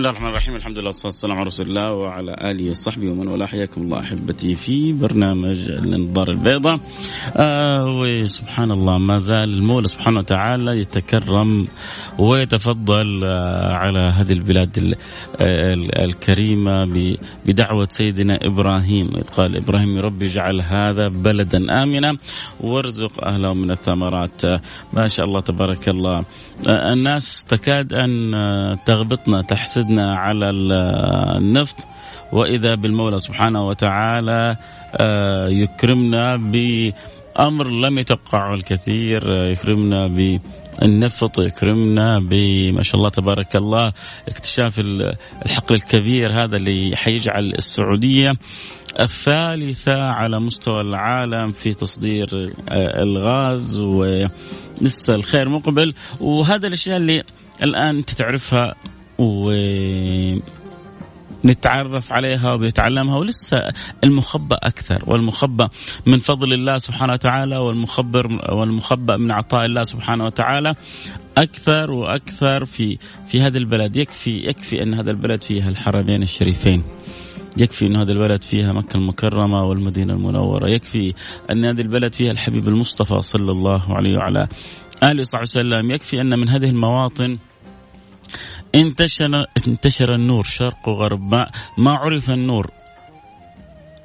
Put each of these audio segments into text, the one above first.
الله الرحمن الرحيم الحمد لله والصلاه والسلام على رسول الله وعلى اله وصحبه ومن والاه حياكم الله احبتي في برنامج النظاره البيضاء آه وسبحان الله ما زال المولى سبحانه وتعالى يتكرم ويتفضل آه على هذه البلاد الكريمه بدعوه سيدنا إبراهيم اذ قال إبراهيم ربي اجعل هذا بلدا امنا وارزق اهله من الثمرات آه ما شاء الله تبارك الله آه الناس تكاد ان تغبطنا تحسدنا على النفط وإذا بالمولى سبحانه وتعالى يكرمنا بأمر لم يتوقعه الكثير يكرمنا ب النفط يكرمنا بما شاء الله تبارك الله اكتشاف الحقل الكبير هذا اللي حيجعل السعودية الثالثة على مستوى العالم في تصدير الغاز ولسه الخير مقبل. وهذا الأشياء اللي الآن أنت تعرفها ونتعرف عليها وبنتعلمها ولسه المخبأ أكثر والمخبأ من فضل الله سبحانه وتعالى والمخبر والمخبأ من عطاء الله سبحانه وتعالى أكثر وأكثر في في هذا البلد. يكفي يكفي أن هذا البلد فيها الحرمين الشريفين. يكفي أن هذا البلد فيها مكة المكرمة والمدينة المنورة. يكفي أن هذه البلد فيها الحبيب المصطفى صلى الله عليه وعلى آله وصحبه وسلم. يكفي أن من هذه المواطن انتشر انتشر النور شرق وغرب. ما, ما عرف النور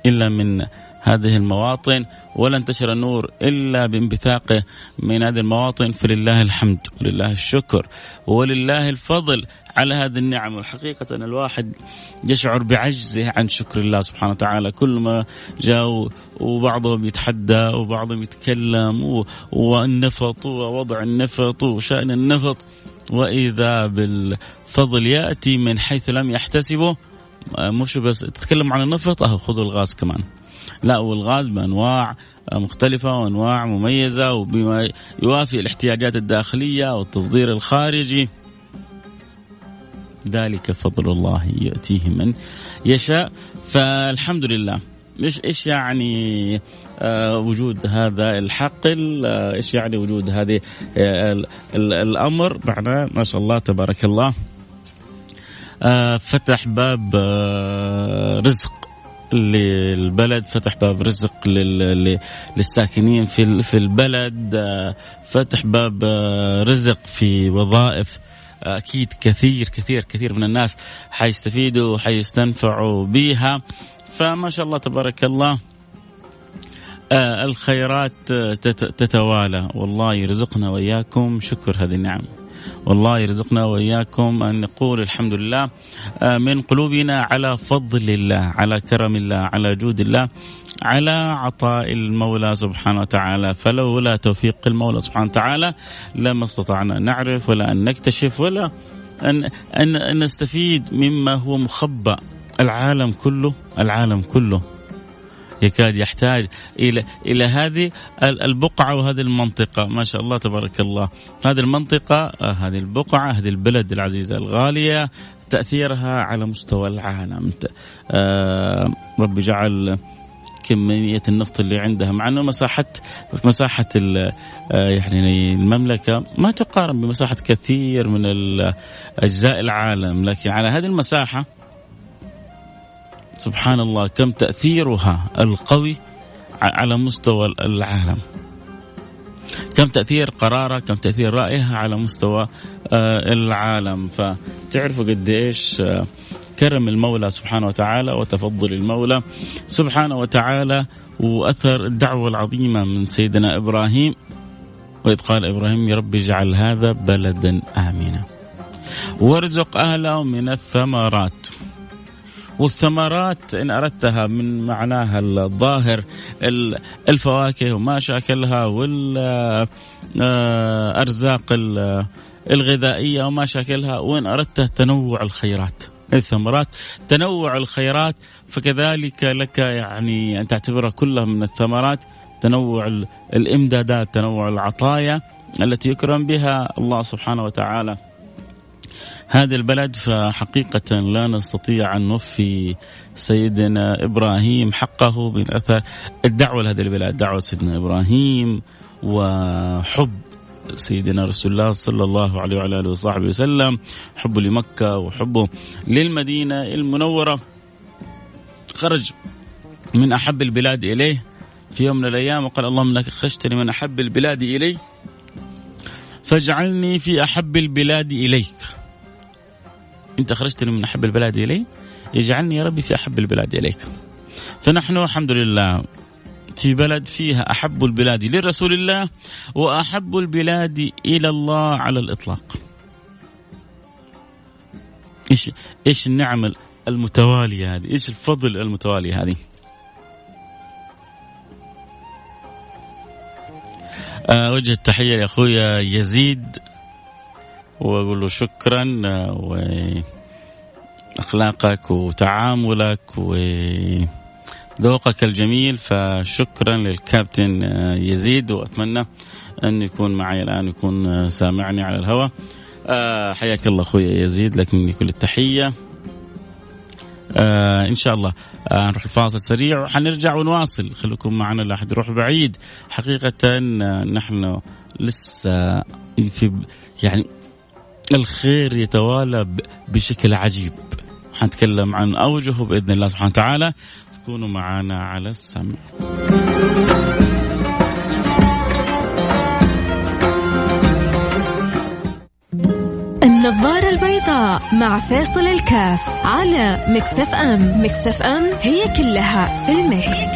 إلا من هذه المواطن ولا انتشر النور إلا بانبثاقه من هذه المواطن. فلله الحمد ولله الشكر ولله الفضل على هذه النعم والحقيقة أن الواحد يشعر بعجزه عن شكر الله سبحانه وتعالى. كل ما جاء وبعضهم يتحدى وبعضهم يتكلم والنفط ووضع النفط وشأن النفط وإذا بالفضل يأتي من حيث لم يحتسبه مش بس تتكلم عن النفط أهو خذوا الغاز كمان. لا والغاز بأنواع مختلفة وأنواع مميزة وبما يوافي الاحتياجات الداخلية والتصدير الخارجي. ذلك فضل الله يؤتيه من يشاء. فالحمد لله. إيش إيش يعني آه وجود هذا الحقل آه إيش يعني وجود هذه آه الأمر؟ معناه ما شاء الله تبارك الله. آه فتح باب آه رزق للبلد فتح باب رزق للساكنين في في البلد. آه فتح باب رزق في وظائف أكيد كثير كثير كثير من الناس حيستفيدوا وحيستنفعوا بها فما شاء الله تبارك الله آه الخيرات تتوالى. والله يرزقنا وإياكم شكر هذه النعم. والله يرزقنا وإياكم أن نقول الحمد لله آه من قلوبنا على فضل الله على كرم الله على جود الله على عطاء المولى سبحانه وتعالى. فلولا توفيق المولى سبحانه وتعالى لما استطعنا ان نعرف ولا أن نكتشف ولا ان ان, أن نستفيد مما هو مخبأ. العالم كله العالم كله يكاد يحتاج إلى إلى هذه البقعة وهذه المنطقة. ما شاء الله تبارك الله. هذه المنطقة هذه البقعة هذه البلد العزيزة الغالية تأثيرها على مستوى العالم. آه ربي جعل كمية النفط اللي عندها مع أنه مساحة مساحة يعني المملكة ما تقارن بمساحة كثير من أجزاء العالم لكن على هذه المساحة سبحان الله كم تأثيرها القوي على مستوى العالم. كم تأثير قرارها كم تأثير رأيها على مستوى العالم. فتعرفوا قد إيش كرم المولى سبحانه وتعالى وتفضل المولى سبحانه وتعالى وأثر الدعوة العظيمة من سيدنا إبراهيم. وإذ قال إبراهيم يا رب اجعل هذا بلدا آمنا. وارزق أهله من الثمرات. والثمرات إن أردتها من معناها الظاهر الفواكه وما شاكلها والأرزاق الغذائية وما شاكلها وإن أردت تنوع الخيرات. الثمرات تنوع الخيرات فكذلك لك يعني أن تعتبرها كلها من الثمرات تنوع الإمدادات تنوع العطايا التي يكرم بها الله سبحانه وتعالى. هذا البلد فحقيقة لا نستطيع أن نوفي سيدنا إبراهيم حقه من أثر الدعوة لهذه البلاد دعوة سيدنا إبراهيم وحب سيدنا رسول الله صلى الله عليه وعلى آله وصحبه وسلم. حبه لمكة وحبه للمدينة المنورة. خرج من أحب البلاد إليه في يوم من الأيام وقال اللهم انك اخرجتني من أحب البلاد إلي فاجعلني في أحب البلاد إليك. انت اخرجتني من أحب البلاد إلي اجعلني يا ربي في أحب البلاد إليك فنحن الحمد لله في بلد فيها أحب البلاد لرسول الله وأحب البلاد إلى الله على الإطلاق. إيش إيش النعم المتوالية هذه؟ إيش الفضل المتوالي هذه؟ أه وجه التحية لأخويا يزيد وأقول له شكرا وأخلاقك وتعاملك و ذوقك الجميل فشكرا للكابتن يزيد وأتمنى أن يكون معي الآن يكون سامعني على الهواء. حياك الله أخوي يزيد لك مني كل التحية. آه إن شاء الله آه نروح الفاصل سريع. وحنرجع ونواصل. خليكم معنا لا أحد يروح بعيد. حقيقة آه نحن لسه في يعني الخير يتوالى بشكل عجيب. حنتكلم عن اوجهه بإذن الله سبحانه وتعالى. كونوا معنا على السمع. النظارة البيضاء مع فاصل الكاف على مكسف أم. مكسف أم هي كلها في المكس.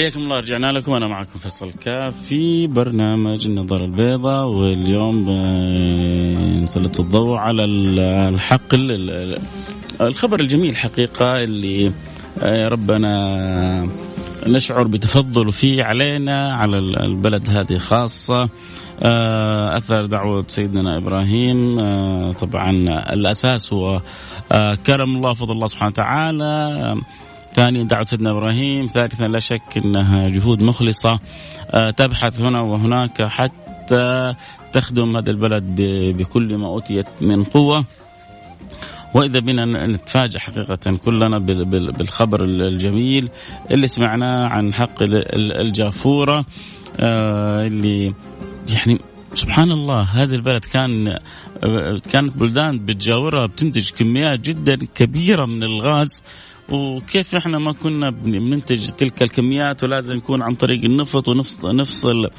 حياكم الله رجعنا لكم. أنا معكم فيصل كاف في برنامج النظاره البيضاء واليوم نسلط الضوء على الحق الخبر الجميل حقيقة اللي آه، ربنا نشعر بتفضله فيه علينا على البلد هذه خاصة. آه، أثر دعوة سيدنا إبراهيم آه، طبعا الأساس هو كرم الله فضل الله سبحانه وتعالى. ثانيا دعوة سيدنا إبراهيم ثالثا لا شك أنها جهود مخلصة آه، تبحث هنا وهناك حتى تخدم هذا البلد بكل ما أوتيت من قوة. وإذا بنا نتفاجأ حقيقة كلنا بالخبر الجميل اللي سمعناه عن حق الجافورة آه، اللي يعني سبحان الله هذه البلد كان آه، كانت بلدان بتجاورها بتنتج كميات جدا كبيرة من الغاز وكيف إحنا ما كنا بننتج تلك الكميات ولازم يكون عن طريق النفط ونفصل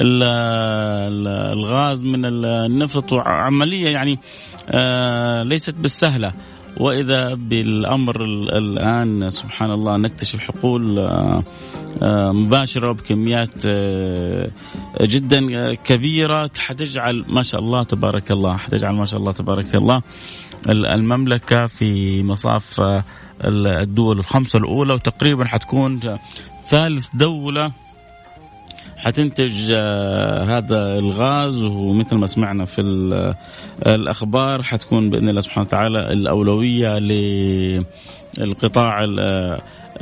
الغاز من النفط. وعملية يعني آه ليست بالسهلة. وإذا بالأمر الآن سبحان الله نكتشف حقول آه آه مباشرة بكميات جدا كبيرة حتجعل ما شاء الله تبارك الله حتجعل ما شاء الله تبارك الله المملكة في مصاف الدول الخمسة الأولى وتقريبا حتكون ثالث دولة حتنتج آه، هذا الغاز. ومثل ما سمعنا في الأخبار حتكون بإذن الله سبحانه وتعالى الأولوية للقطاع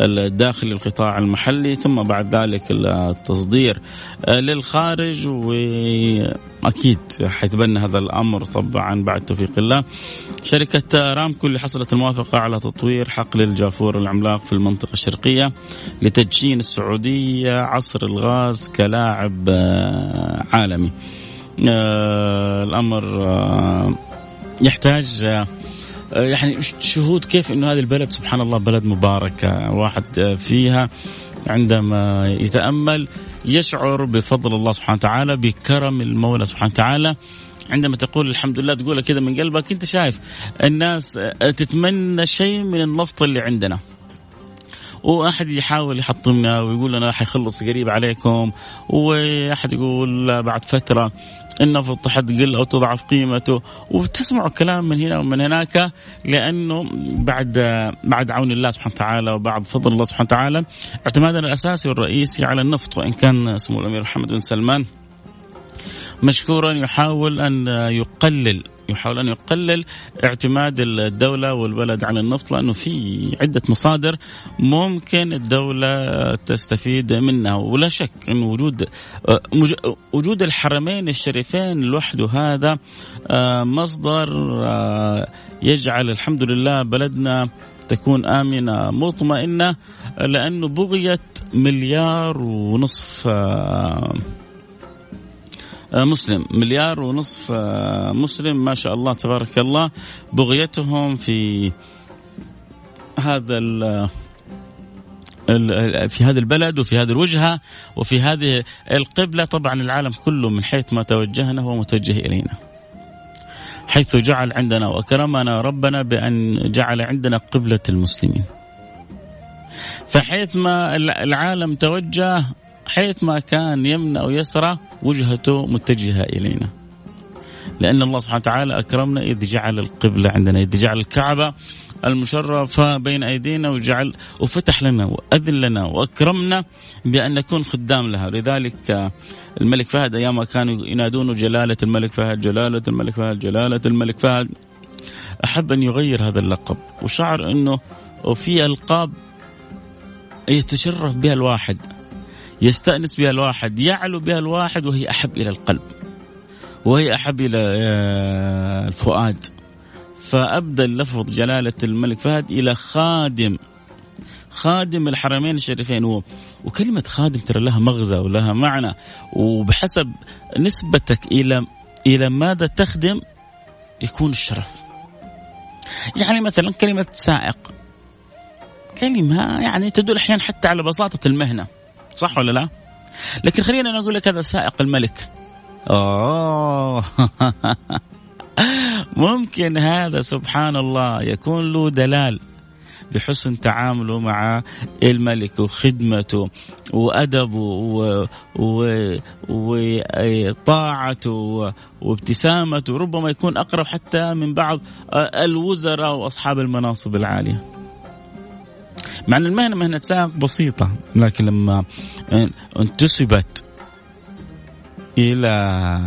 الداخلي القطاع المحلي ثم بعد ذلك التصدير آه، للخارج وأكيد حيتبنى هذا الأمر طبعا بعد توفيق الله. شركة رامكو اللي حصلت الموافقة على تطوير حقل الجافور العملاق في المنطقة الشرقية لتدشين السعودية عصر الغاز كلاعب آه، عالمي. آه الأمر يحتاج يعني شهود كيف إنه هذه البلد سبحان الله بلد مباركه واحد فيها عندما يتأمل يشعر بفضل الله سبحانه وتعالى بكرم المولى سبحانه وتعالى. عندما تقول الحمد لله تقولها كذا من قلبك أنت شايف الناس تتمنى شيء من النفط اللي عندنا. وأحد يحاول يحطمنا ويقول لنا راح يخلص قريب عليكم وأحد يقول بعد فترة النفط حتقل أو تضعف قيمته. وتسمعوا كلام من هنا ومن هناك لأنه بعد بعد عون الله سبحانه وتعالى وبعد فضل الله سبحانه وتعالى اعتمادنا الأساسي والرئيسي على النفط وإن كان سمو الأمير محمد بن سلمان مشكورا يحاول أن يقلل يحاول أن يقلل اعتماد الدولة والبلد على النفط لأنه في عدة مصادر ممكن الدولة تستفيد منها. ولا شك انه وجود وجود الحرمين الشريفين لوحده هذا مصدر يجعل الحمد لله بلدنا تكون آمنة مطمئنة لأنه بغيت مليار ونصف آه، مسلم مليار ونصف آه، مسلم ما شاء الله تبارك الله بغيتهم في هذا في هذا البلد وفي هذه الوجهة وفي هذه القبلة طبعا العالم كله من حيث ما توجهنا هو متوجه إلينا. حيث جعل عندنا واكرمنا ربنا بأن جعل عندنا قبلة المسلمين. فحيث ما العالم توجه حيث ما كان يمنى أو يسرى وجهته متجهة إلينا. لأن الله سبحانه وتعالى أكرمنا إذ جعل القبلة عندنا إذ جعل الكعبة المشرفة بين أيدينا وجعل وفتح لنا وأذن لنا وأكرمنا بأن نكون خدام لها. لذلك الملك فهد أيام كانوا ينادون جلالة الملك فهد جلالة الملك فهد جلالة الملك فهد. أحب أن يغير هذا اللقب وشعر أنه وفي ألقاب يتشرف بها الواحد. يستأنس بها الواحد يعلو بها الواحد وهي أحب إلى القلب وهي أحب إلى آه، الفؤاد. فأبدل لفظ جلالة الملك فهد إلى خادم خادم الحرمين الشريفين. و... وكلمة خادم ترى لها مغزى ولها معنى وبحسب نسبتك إلى إلى ماذا تخدم يكون الشرف. يعني مثلا كلمة سائق كلمة يعني تدل أحيانا حتى على بساطة المهنة. صح ولا لا؟ لكن خلينا نقول لك هذا سائق الملك. أوه. ممكن هذا سبحان الله يكون له دلال بحسن تعامله مع الملك وخدمته وأدبه وطاعته وابتسامته ربما يكون أقرب حتى من بعض الوزراء وأصحاب المناصب العالية. مع أن المهنة مهنة سائق بسيطة لكن لما انتسبت إلى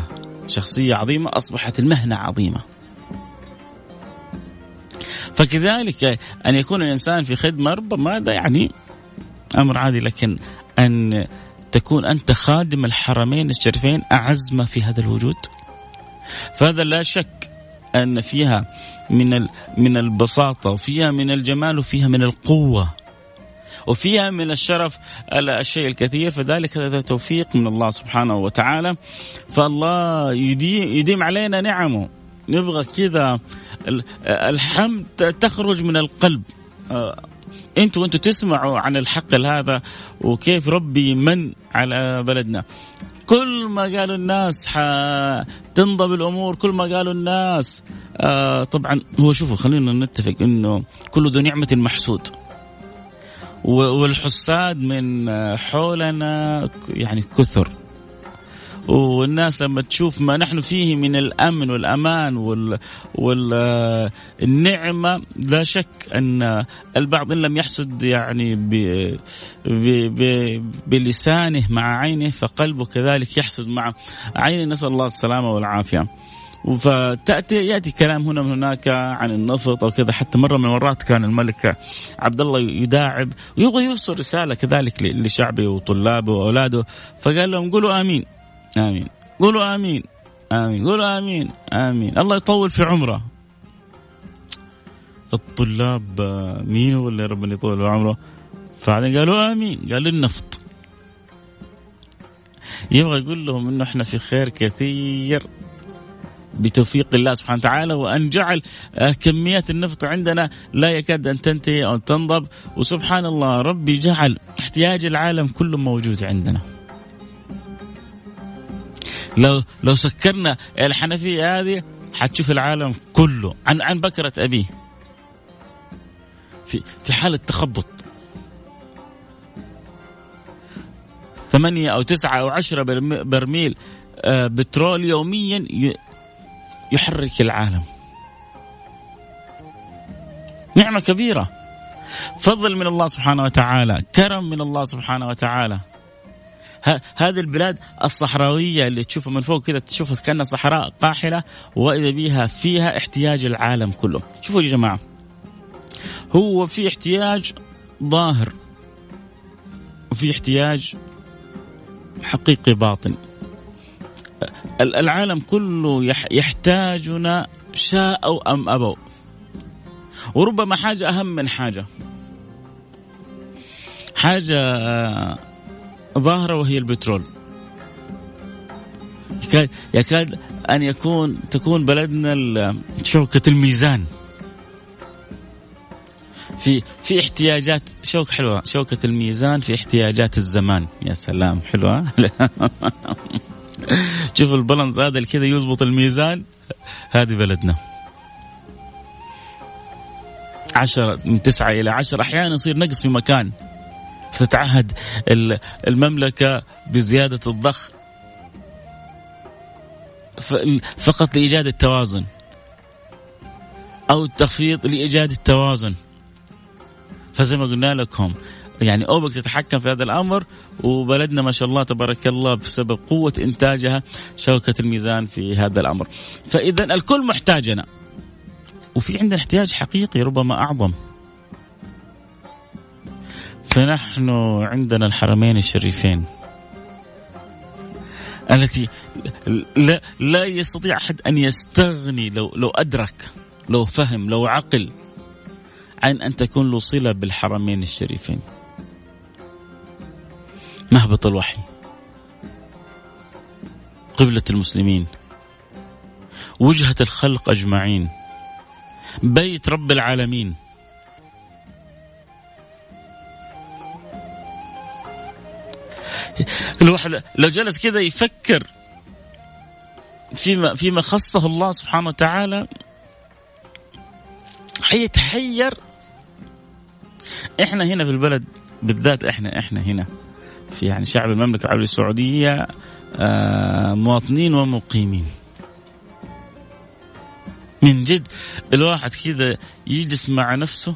شخصية عظيمة أصبحت المهنة عظيمة. فكذلك أن يكون الإنسان في خدمة ربما هذا يعني أمر عادي لكن أن تكون أنت خادم الحرمين الشريفين أعز ما في هذا الوجود. فهذا لا شك أن فيها من من البساطة وفيها من الجمال وفيها من القوة. وفيها من الشرف الشيء الكثير فذلك هذا توفيق من الله سبحانه وتعالى. فالله يديم, يديم علينا نعمه. نبغى كذا الحمد تخرج من القلب. آه، أنتوا وانتوا تسمعوا عن الحق هذا وكيف ربي من على بلدنا. كل ما قالوا الناس تنضب الأمور كل ما قالوا الناس آه طبعا هو شوفوا خلينا نتفق إنه كل ذو نعمة محسود والحساد من حولنا يعني كثر والناس لما تشوف ما نحن فيه من الأمن والأمان وال والنعمه لا شك أن البعض إن لم يحسد يعني ب ب ب بلسانه مع عينه فقلبه كذلك يحسد مع عينه نسأل الله السلامة والعافية. فتاتي يأتي كلام هنا من هناك عن النفط أو كذا. حتى مرة من المرات كان الملك عبد الله يداعب ويبغى يوصل رسالة كذلك لشعبه وطلابه وأولاده. فقال لهم قولوا آمين. آمين. قولوا آمين. آمين. قولوا آمين. آمين. الله يطول في عمره. الطلاب مين هو اللي ربنا يطول في عمره؟ فبعدين قالوا آمين. قال النفط. يبغى يقول لهم إنه إحنا في خير كثير. بتوفيق الله سبحانه وتعالى وأن جعل آه، كميات النفط عندنا لا يكاد أن تنتهي أو تنضب وسبحان الله ربي جعل احتياج العالم كله موجود عندنا. لو لو سكرنا الحنفيه هذه حتشوف العالم كله عن عن بكرة أبيه. في في حالة تخبط. ثمانية أو تسعة أو عشرة برميل آه، بترول يوميا يحرك العالم. نعمة كبيرة. فضل من الله سبحانه وتعالى كرم من الله سبحانه وتعالى. هذه البلاد الصحراوية اللي تشوفها من فوق كذا تشوفها كأنها صحراء قاحلة وإذا بها فيها احتياج العالم كله. شوفوا يا جماعة. هو في احتياج ظاهر وفي احتياج حقيقي باطن. العالم كله يحتاجنا شاءوا أم أبوا. وربما حاجة أهم من حاجة. حاجة آه، ظاهرة وهي البترول. يكاد, يكاد أن يكون تكون بلدنا شوكة الميزان. في في احتياجات شوك حلوة. شوكة الميزان في احتياجات الزمان. يا سلام حلوة. شوف البالانس هذا اللي كذا يزبط الميزان هذه بلدنا. عشرة من تسعة إلى عشرة. أحيانا يصير نقص في مكان. فتتعهد المملكة بزيادة الضخ فقط لإيجاد التوازن أو التخفيض لإيجاد التوازن. فزي ما قلنا لكم يعني أوبك تتحكم في هذا الأمر وبلدنا ما شاء الله تبارك الله بسبب قوة إنتاجها شوكة الميزان في هذا الأمر. فإذا الكل محتاجنا. وفي عندنا احتياج حقيقي ربما أعظم. فنحن عندنا الحرمين الشريفين التي لا, لا يستطيع أحد أن يستغني لو لو أدرك لو فهم لو عقل عن أن تكون له صلة بالحرمين الشريفين. مهبط الوحي. قبلة المسلمين. وجهة الخلق أجمعين. بيت رب العالمين. الواحد لو جلس كذا يفكر فيما فيما خصه الله سبحانه وتعالى حيتحير. إحنا هنا في البلد بالذات إحنا إحنا هنا. في يعني شعب المملكة العربية السعودية آه، مواطنين ومقيمين. من جد الواحد كذا يجلس مع نفسه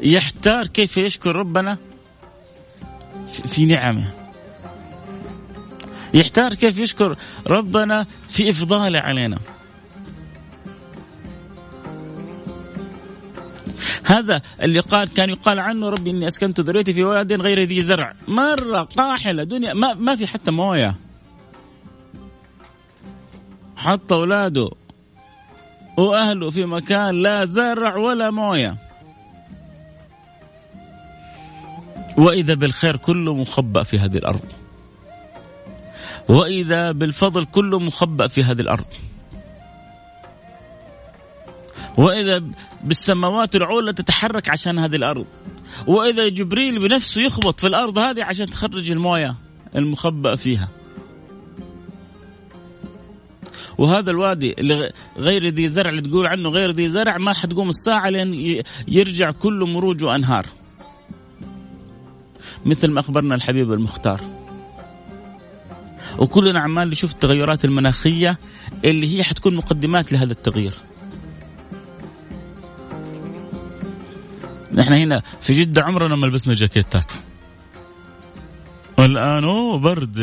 يحتار كيف يشكر ربنا في نعمه. يحتار كيف يشكر ربنا في إفضاله علينا. هذا اللي قال كان يقال عنه ربي إني أسكنت ذريتي في واد غير ذي زرع. مرة قاحلة دنيا. ما, ما في حتى موية. حط أولاده. وأهله في مكان لا زرع ولا موية. وإذا بالخير كله مخبأ في هذه الأرض. وإذا بالفضل كله مخبأ في هذه الأرض. وإذا بالسماوات العلى تتحرك عشان هذه الأرض. وإذا جبريل بنفسه يخبط في الأرض هذه عشان تخرج الموية المخبأ فيها. وهذا الوادي اللي غير ذي زرع اللي تقول عنه غير ذي زرع ما حتقوم الساعة لين يرجع كله مروج وأنهار. مثل ما أخبرنا الحبيب المختار. وكلنا عمال نشوف التغيرات المناخية اللي هي حتكون مقدمات لهذا التغيير. نحن هنا في جدة عمرنا ما لبسنا جاكيتات. والآن أوه برد.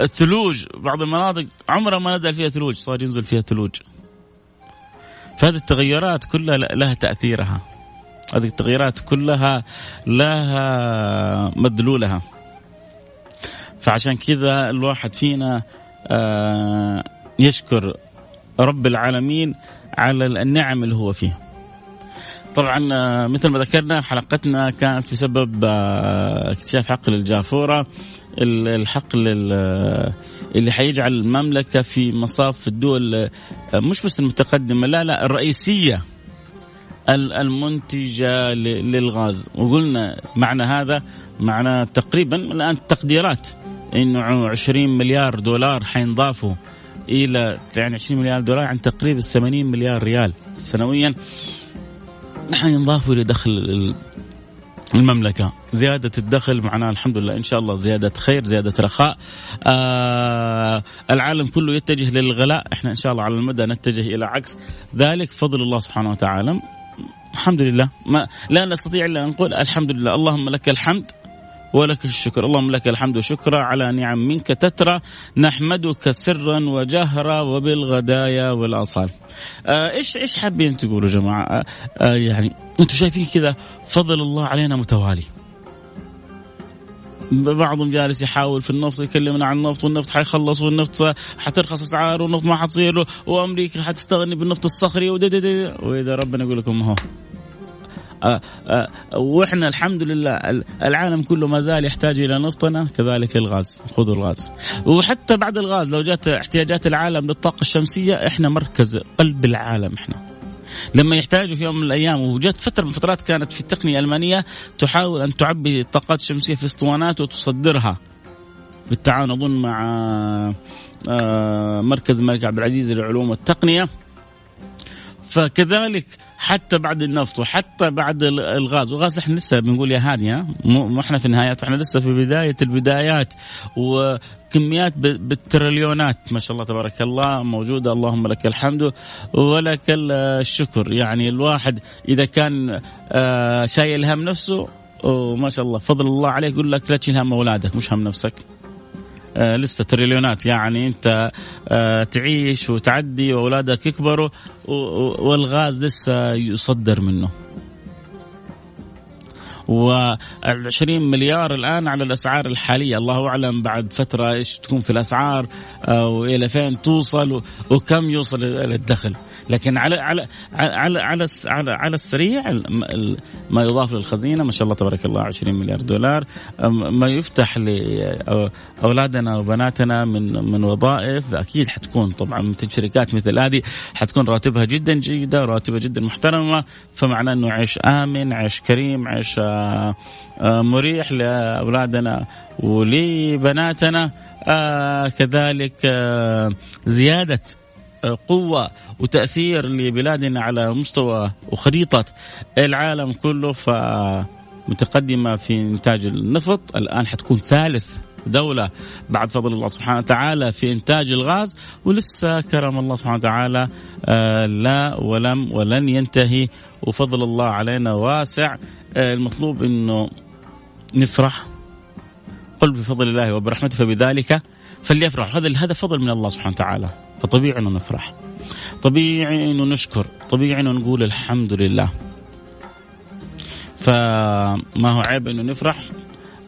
الثلوج بعض المناطق عمرها ما نزل فيها ثلوج صار ينزل فيها ثلوج. فهذه التغيرات كلها لها تأثيرها. هذه التغيرات كلها لها مدلولها. فعشان كذا الواحد فينا آه، يشكر رب العالمين على النعم اللي هو فيه. طبعا آه، مثل ما ذكرنا حلقتنا كانت بسبب آه، اكتشاف حقل الجافوره الحقل اللي حيجعل المملكة في مصاف الدول مش بس المتقدمة لا لا الرئيسية المنتجة للغاز. وقلنا معنى هذا معنى تقريبا الآن تقديرات إنه 20 مليار دولار حينضافوا إلى يعني 20 مليار دولار عن تقريبا 80 مليار ريال سنويا. حينضافوا لدخل المملكة. زيادة الدخل معناها الحمد لله إن شاء الله زيادة خير زيادة رخاء. آه العالم كله يتجه للغلاء. إحنا إن شاء الله على المدى نتجه إلى عكس. ذلك فضل الله سبحانه وتعالى. الحمد لله ما لا نستطيع إلا أن نقول الحمد لله اللهم لك الحمد. ولك الشكر. اللهم لك الحمد والشكر على نعم منك تترى. نحمدك سرا وجهرا وبالغدايا والآصال. آه إيش إيش حابين تقولوا جماعة؟ آه آه يعني أنتم شايفين كذا فضل الله علينا متوالي. بعضهم جالس يحاول في النفط يكلمنا عن النفط والنفط حيخلص والنفط حترخص أسعاره والنفط ما حتصير وأمريكا حتستغني بالنفط الصخري وإذا ربنا يقول لكم هو. وإحنا الحمد لله العالم كله ما زال يحتاج إلى نفطنا كذلك الغاز خذوا الغاز. وحتى بعد الغاز لو جات احتياجات العالم للطاقة الشمسية إحنا مركز قلب العالم إحنا. لما يحتاجوا في يوم من الأيام وجت فترة من الفترات كانت في التقنية الألمانية تحاول أن تعبي الطاقات الشمسية في أسطوانات وتصدرها. بالتعاون أظن مع آه، مركز الملك عبد العزيز للعلوم والتقنية. فكذلك حتى بعد النفط وحتى بعد الغاز. والغاز إحنا لسه بنقول يا هادي ها؟ مو إحنا في النهايات إحنا لسه في بداية البدايات وكميات بالتريليونات. ما شاء الله تبارك الله موجودة. اللهم لك الحمد ولك الشكر. يعني الواحد إذا كان آه، شايل هم نفسه وما شاء الله فضل الله عليه يقول لك لا تشيل هم أولادك مش هم نفسك. لسه تريليونات. يعني انت آه تعيش وتعدي وأولادك يكبروا والغاز لسه يصدر منه. و20 مليار الآن على الأسعار الحالية. الله أعلم بعد فترة إيش تكون في الأسعار وإلى فين توصل وكم يوصل الدخل. لكن على على على على على, على السريع ما يضاف للخزينة ما شاء الله تبارك الله 20 مليار دولار. ما يفتح لأولادنا وبناتنا من من وظائف. أكيد حتكون طبعا شركات مثل هذه حتكون رواتبها جدا جيدة رواتبها جدا محترمة. فمعناه إنه عيش آمن عيش كريم عيش آه، آه، مريح لأولادنا ولبناتنا. آه كذلك آه زيادة قوة وتأثير لبلادنا على مستوى وخريطة العالم كله فمتقدمة في إنتاج النفط. الآن حتكون ثالث دولة بعد فضل الله سبحانه وتعالى في إنتاج الغاز. ولسه كرم الله سبحانه وتعالى آه لا ولم ولن ينتهي. وفضل الله علينا واسع. آه المطلوب أنه نفرح. قل بفضل الله وبرحمته. فبذلك فليفرح. هذا هذا فضل من الله سبحانه وتعالى. فطبيعي إنه نفرح. طبيعي إنه نشكر. طبيعي إنه نقول الحمد لله. فما هو عيب إنه نفرح؟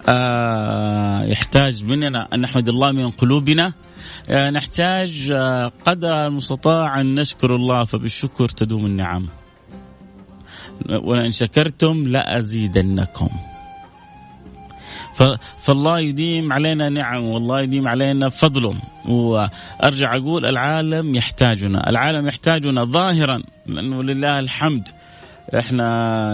آه يحتاج مننا أن نحمد الله من قلوبنا. آه نحتاج آه قدر المستطاع أن نشكر الله فبالشكر تدوم النعم. ولئن شكرتم لأزيدنكم. فالله يديم علينا نعم والله يديم علينا فضله وأرجع أقول العالم يحتاجنا العالم يحتاجنا ظاهرا لأنه لله الحمد. إحنا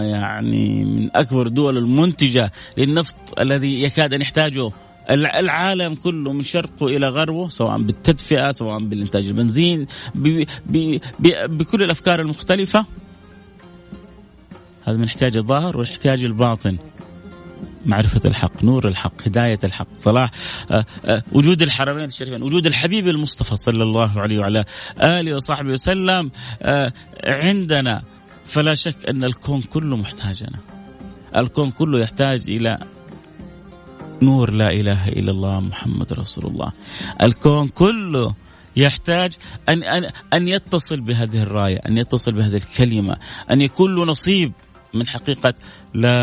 يعني من أكبر الدول المنتجة للنفط الذي يكاد أن يحتاجه. العالم كله من شرقه إلى غربه سواء بالتدفئة سواء بالإنتاج البنزين بكل الأفكار المختلفة. هذا من احتياج الظاهر والاحتياج الباطن. معرفة الحق نور الحق هداية الحق صلاح آه، آه، وجود الحرمين الشريفين وجود الحبيب المصطفى صلى الله عليه وعلى آله وصحبه وسلم آه، عندنا. فلا شك أن الكون كله محتاجنا. الكون كله يحتاج إلى نور لا إله إلا الله محمد رسول الله. الكون كله يحتاج أن, أن, أن يتصل بهذه الراية أن يتصل بهذه الكلمة أن يكون له نصيب. من حقيقة لا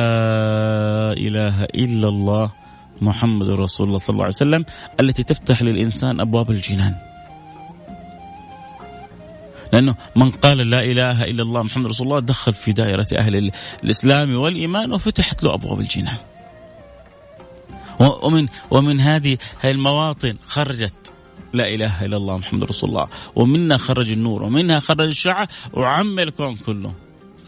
إله إلا الله محمد رسول الله صلى الله عليه وسلم التي تفتح للإنسان أبواب الجنان. لأنه من قال لا إله إلا الله محمد رسول الله دخل في دائرة أهل الإسلام والإيمان وفتحت له أبواب الجنان. ومن ومن هذه المواطن خرجت لا إله إلا الله محمد رسول الله. ومنها خرج النور ومنها خرج الشعر وعم الكون كله.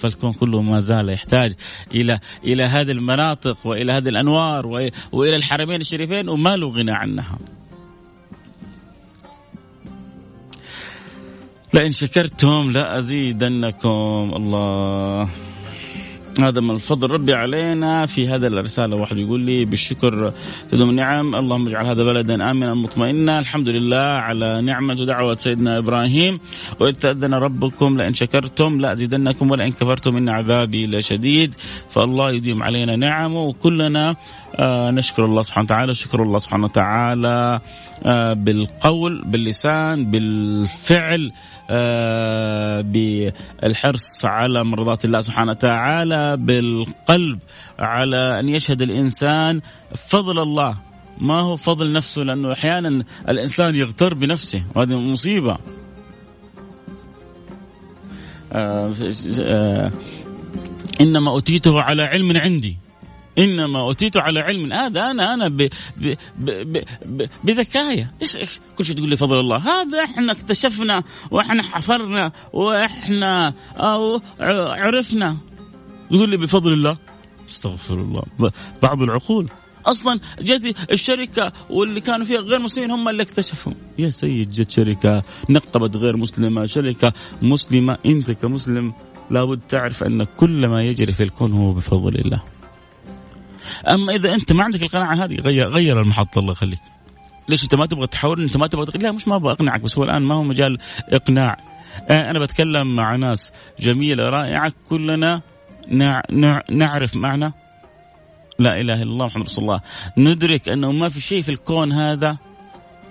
فالكون كله ما زال يحتاج إلى إلى هذه المناطق وإلى هذه الأنوار وإلى الحرمين الشريفين وما له غنى عنها. لئن شكرتم لأزيدنكم الله هذا من فضل ربي علينا في هذا الرسالة. واحد يقول لي بالشكر تدوم النعم. اللهم اجعل هذا بلدا آمنا مطمئنا. الحمد لله على نعمة ودعوه سيدنا إبراهيم. وإذ تأذن ربكم لئن شكرتم لأزيدنكم ولئن كفرتم إن عذابي لشديد. فالله يديم علينا نعمه. وكلنا آه نشكر الله سبحانه وتعالى. شكر الله سبحانه وتعالى آه بالقول باللسان بالفعل. بالحرص على مرضات الله سبحانه وتعالى بالقلب على أن يشهد الإنسان فضل الله. ما هو فضل نفسه؟ لأنه أحيانا الإنسان يغتر بنفسه وهذه مصيبة. آه آه إنما أوتيته على علم عندي. إنما أوتيت على علم. هذا أنا أنا ب ب بذكايا. إيش كل شيء تقول لي فضل الله؟ هذا إحنا اكتشفنا وإحنا حفرنا وإحنا أو عرفنا. تقول لي بفضل الله؟ استغفر الله. بعض العقول. أصلا جت الشركة واللي كانوا فيها غير مسلمين هم اللي اكتشفوا يا سيد جت شركة نقبت غير مسلمة. شركة مسلمة أنت كمسلم لابد تعرف أن كل ما يجري في الكون هو بفضل الله. أما إذا أنت ما عندك القناعة هذه غير غير المحطة الله يخليك. ليش أنت ما تبغى تحاول أنت ما تبغى لا مش ما أبغى أقنعك بس هو الآن ما هو مجال إقناع. آه، أنا بتكلم مع ناس جميلة رائعة كلنا نع... نع... نعرف معنى لا إله إلا الله محمد رسول الله. ندرك أنه ما في شيء في الكون هذا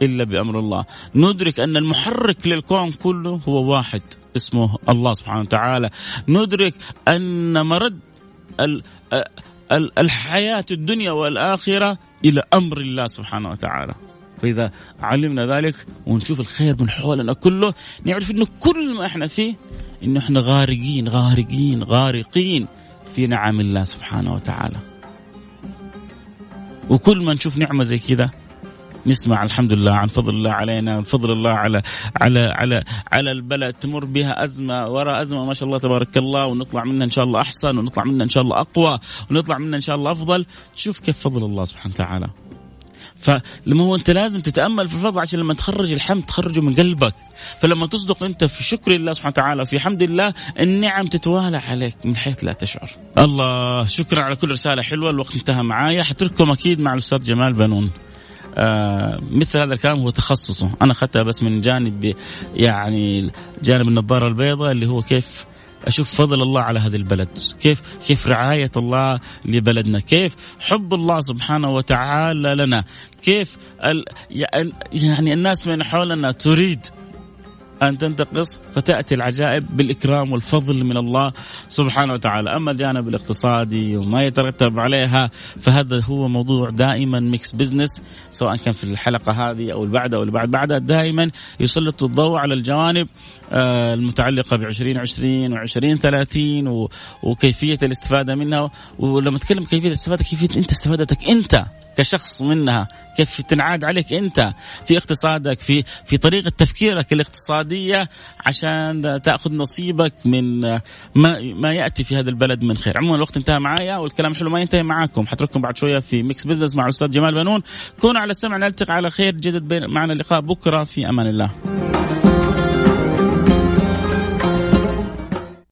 إلا بأمر الله. ندرك أن المحرك للكون كله هو واحد اسمه الله سبحانه وتعالى. ندرك أن مرد ال... الحياة الدنيا والآخرة إلى أمر الله سبحانه وتعالى. فإذا علمنا ذلك ونشوف الخير من حولنا كله نعرف أنه كل ما إحنا فيه أنه إحنا غارقين غارقين غارقين في نعم الله سبحانه وتعالى. وكل ما نشوف نعمة زي كذا نسمع الحمد لله عن فضل الله علينا فضل الله على على على على البلد. تمر بها أزمة وراء أزمة ما شاء الله تبارك الله. ونطلع منها إن شاء الله أحسن ونطلع منها إن شاء الله أقوى ونطلع منها إن شاء الله أفضل. تشوف كيف فضل الله سبحانه وتعالى. فلما هو أنت لازم تتأمل في الفضل عشان لما تخرج الحمد تخرجه من قلبك. فلما تصدق أنت في شكر الله سبحانه وتعالى وفي حمد الله النعم تتوالى عليك من حيث لا تشعر. الله شكرا على كل رسالة حلوة الوقت انتهى معايا. حترككم أكيد مع الأستاذ جمال بنون. مثل هذا الكلام هو تخصصه. أنا أخذتها بس من جانب يعني جانب النظارة البيضاء اللي هو كيف أشوف فضل الله على هذه البلد. كيف كيف رعاية الله لبلدنا. كيف حب الله سبحانه وتعالى لنا. كيف يعني الناس من حولنا تريد أن تنتقص فتأتي العجائب بالإكرام والفضل من الله سبحانه وتعالى. أما الجانب الاقتصادي وما يترتب عليها فهذا هو موضوع دائما Mix Business سواء كان في الحلقة هذه أو اللي بعد أو اللي بعد بعدها دائما يسلط الضوء على الجوانب آه، المتعلقة ب 2020 و 2030 وكيفية الاستفادة منها. ولما نتكلم كيفية الاستفادة كيفية أنت استفادتك؟ أنت كشخص منها كيف تنعاد عليك أنت؟ في اقتصادك في في طريقة تفكيرك الاقتصاديه عشان تأخذ نصيبك من ما ما يأتي في هذا البلد من خير. عموما الوقت انتهى معايا والكلام حلو ما ينتهي معاكم. حترككم بعد شوية في Mix Business مع الأستاذ جمال بنون. كونوا على السمع نلتقي على خير يتجدد معنا اللقاء بكرة. في أمان الله.